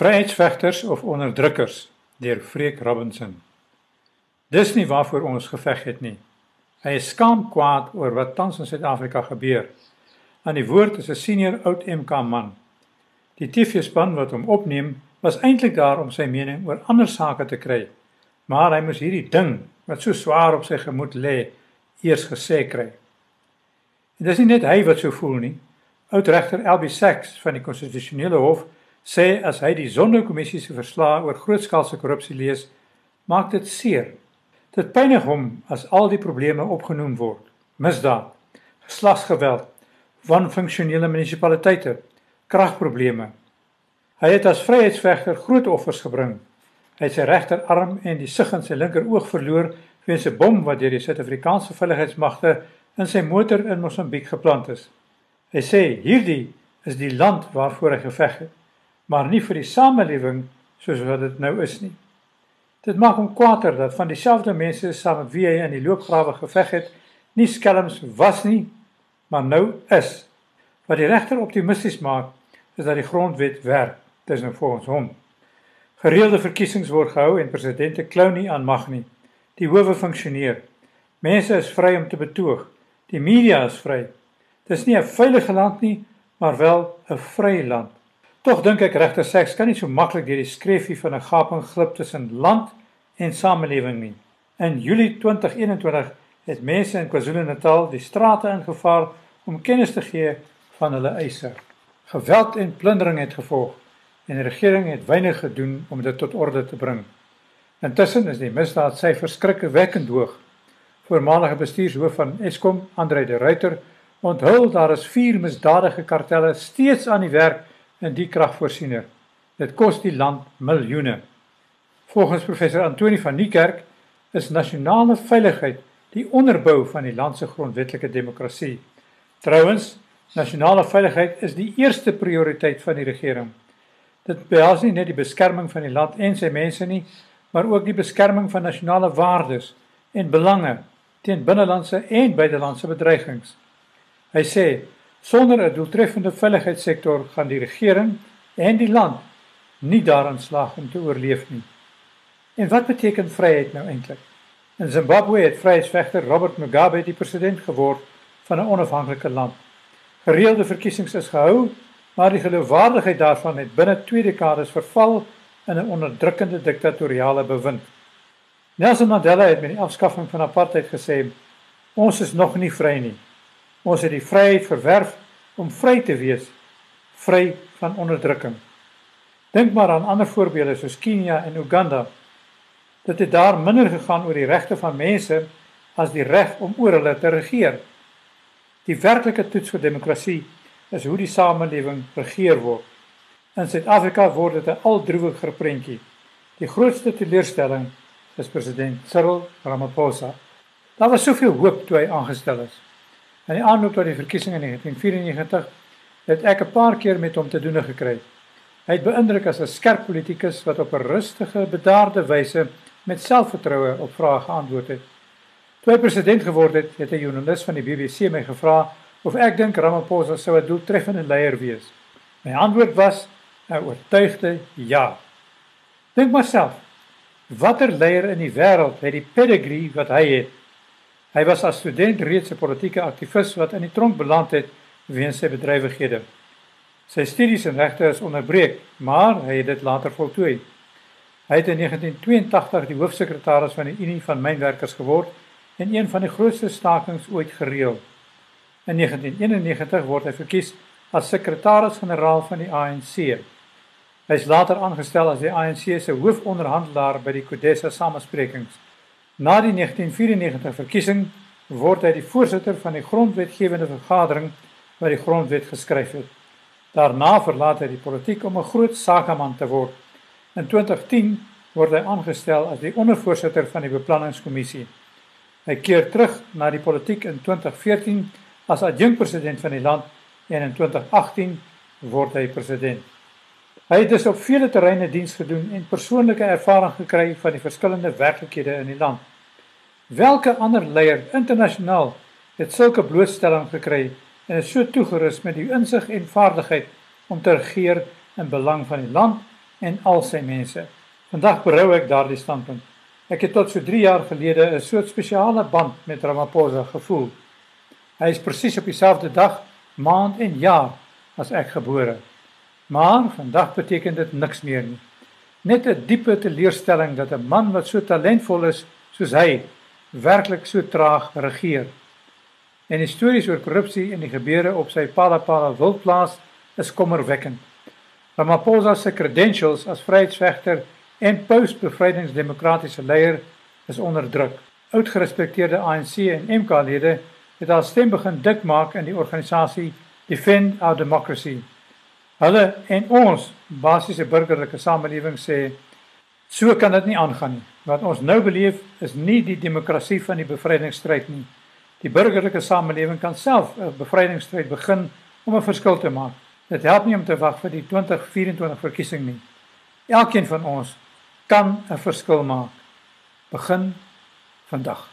Vryheidsvegters of onderdrukkers deur Freek Robinson. Dis nie waarvoor ons geveg het nie. Hy is skaam kwaad oor wat tans in Suid-Afrika gebeur. Aan die woord is 'n senior oud MK man. Die TV-span wat hom opneem, was eintlik daar om sy mening oor ander sake te kry. Maar hy moes hierdie ding wat so swaar op sy gemoed lê, eers gesê kry. En dis nie net hy wat so voel nie. Oudregter Elbie Sachs van die konstitusionele hof sê as hy die Sonderkommissie se verslag oor grootskaalse korrupsie lees, maak dit seer. Dit pynig hom as al die probleme opgenoem word: misdaad, geslagsgeweld, wanfunksionele munisipaliteite, kragprobleme. Hy het as vryheidsvegter groot offers gebring. Hy het sy regterarm en die sig in sy linker oog verloor weens 'n bom wat deur die Suid-Afrikaanse veiligheidsmagte in sy motor in Mosambiek geplant is. Hy sê hierdie is die land waarvoor hy geveg het, maar nie vir die samelewing soos wat dit nou is nie. Dit maak hom kwaader dat van dieselfde mense saam met wie hy in die loopgrawe geveg het, nie skelms was nie, maar nou is. Wat die regter optimisties maak, is dat die grondwet werk, dis nou volgens hom. Gereelde verkiesings word gehou en presidente klou nie aan mag nie. Die howe funksioneer. Mense is vry om te betoog. Die media is vry. Dis nie 'n veilige land nie, maar wel 'n vrye land. Tog dink ek regter seks kan nie so maklik deur die skreefie van 'n gaping glip tussen land en samelewing nie. In Julie 2021 het mense in KwaZulu-Natal die strate ingevaar om kennis te gee van hulle eise. Geweld en plundering het gevolg en die regering het weinig gedoen om dit tot orde te bring. Intussen is die misdaadsyfer skrikwekkend hoog. Voormalige bestuurshoof van Eskom, Andre de Ruyter, Onthul daar is vier misdadige kartelle steeds aan die werk in die kragvoorsiener. Dit kos die land miljoene. Volgens professor Antoni van Niekerk is nasionale veiligheid die onderbou van die land se grondwetlike demokrasie. Trouwens, nasionale veiligheid is die eerste prioriteit van die regering. Dit behels nie net die beskerming van die land en sy mense nie, maar ook die beskerming van nasionale waardes en belange teen binnelandse en buitelandse bedreigings. Hy sê sonder 'n doeltreffende veiligheidssektor gaan die regering en die land nie daarin slaag om te oorleef nie. En wat beteken vryheid nou eintlik? In Zimbabwe het vryheidsvegter Robert Mugabe die president geword van 'n onafhanklike land. Gereelde verkiesings is gehou, maar die geloofwaardigheid daarvan het binne 2 dekades verval in 'n onderdrukkende diktatoriale bewind. Nelson Mandela het met die afskaffing van apartheid gesê: "Ons is nog nie vry nie." Ons het die vryheid verwerf om vry te wees, vry van onderdrukking. Dink maar aan ander voorbeelde soos Kenia en Uganda. Dit het daar minder gegaan oor die regte van mense as die reg om oor hulle te regeer. Die werklike toets vir demokrasie is hoe die samelewing regeer word. In Suid-Afrika word dit 'n aldroewiger prentjie. Die grootste teleurstelling is president Cyril Ramaphosa. Daar was soveel hoop toe hy aangestel is. In die aanloop tot die verkiesing in 1994 het ek 'n paar keer met hom te doen gekry. Hy het beïndruk as 'n skerp politikus wat op 'n rustige, bedaarde wyse met selfvertroue op vrae geantwoord het. Toe hy president geword het, het 'n joernalis van die BBC my gevra of ek dink Ramaphosa sou 'n doeltreffende leier wees. My antwoord was 'n oortuigde ja. Dink maar self, watter leier in die wêreld het die pedigree wat hy het? Hy was as student reeds 'n politieke aktivis wat in die tronk beland het weens sy bedrywighede. Sy studies in regte is onderbreek, maar hy het dit later voltooi. Hy het in 1982 die hoofsekretaris van die Unie van Mynwerkers geword en een van die grootste stakings ooit gereël. In 1991 word hy verkies as sekretaris-generaal van die ANC. Hy is later aangestel as die ANC se hoofonderhandelaar by die CODESA samesprekings. Na die 1994 verkiesing word hy die voorsitter van die grondwetgewende vergadering wat die grondwet geskryf het. Daarna verlaat hy die politiek om 'n groot sakeman te word. In 2010 word hy aangestel as die ondervoorsitter van die beplanningskommissie. Hy keer terug na die politiek in 2014 as adjunkpresident van die land en in 2018 word hy president. Hy het dus op vele terreine diens gedoen en persoonlike ervaring gekry van die verskillende werklikhede in die land. Welke ander leier internasionaal het sulke blootstelling gekry en is so toegerus met die insig en vaardigheid om te regeer in belang van die land en al sy mense. Vandag berou ek daardie standpunt. Ek het tot so 3 jaar gelede 'n soort spesiale band met Ramaphosa gevoel. Hy is presies op dieselfde dag, maand en jaar as ek gebore. Maar vandag beteken dit niks meer nie. Net 'n diepe teleurstelling dat 'n man wat so talentvol is soos hy werklik so traag regeer. En stories oor korrupsie en die gebeure op sy Palapala wildplaas is kommerwekkend. Ramaphosa se credentials as vryheidsvegter en post-bevrydingsdemokratiese leier is onder druk. Oudgerespekteerde ANC en MK-lede het al stem begin dik maak in die organisasie Defend Our Democracy. Hulle en ons basiese burgerlike samelewing sê so kan dit nie aangaan nie. Wat ons nou beleef is nie die demokrasie van die bevrydingsstryd nie. Die burgerlike samelewing kan self 'n bevrydingsstryd begin om 'n verskil te maak. Dit help nie om te wag vir die 2024 verkiesing nie. Elkeen van ons kan 'n verskil maak. Begin vandag.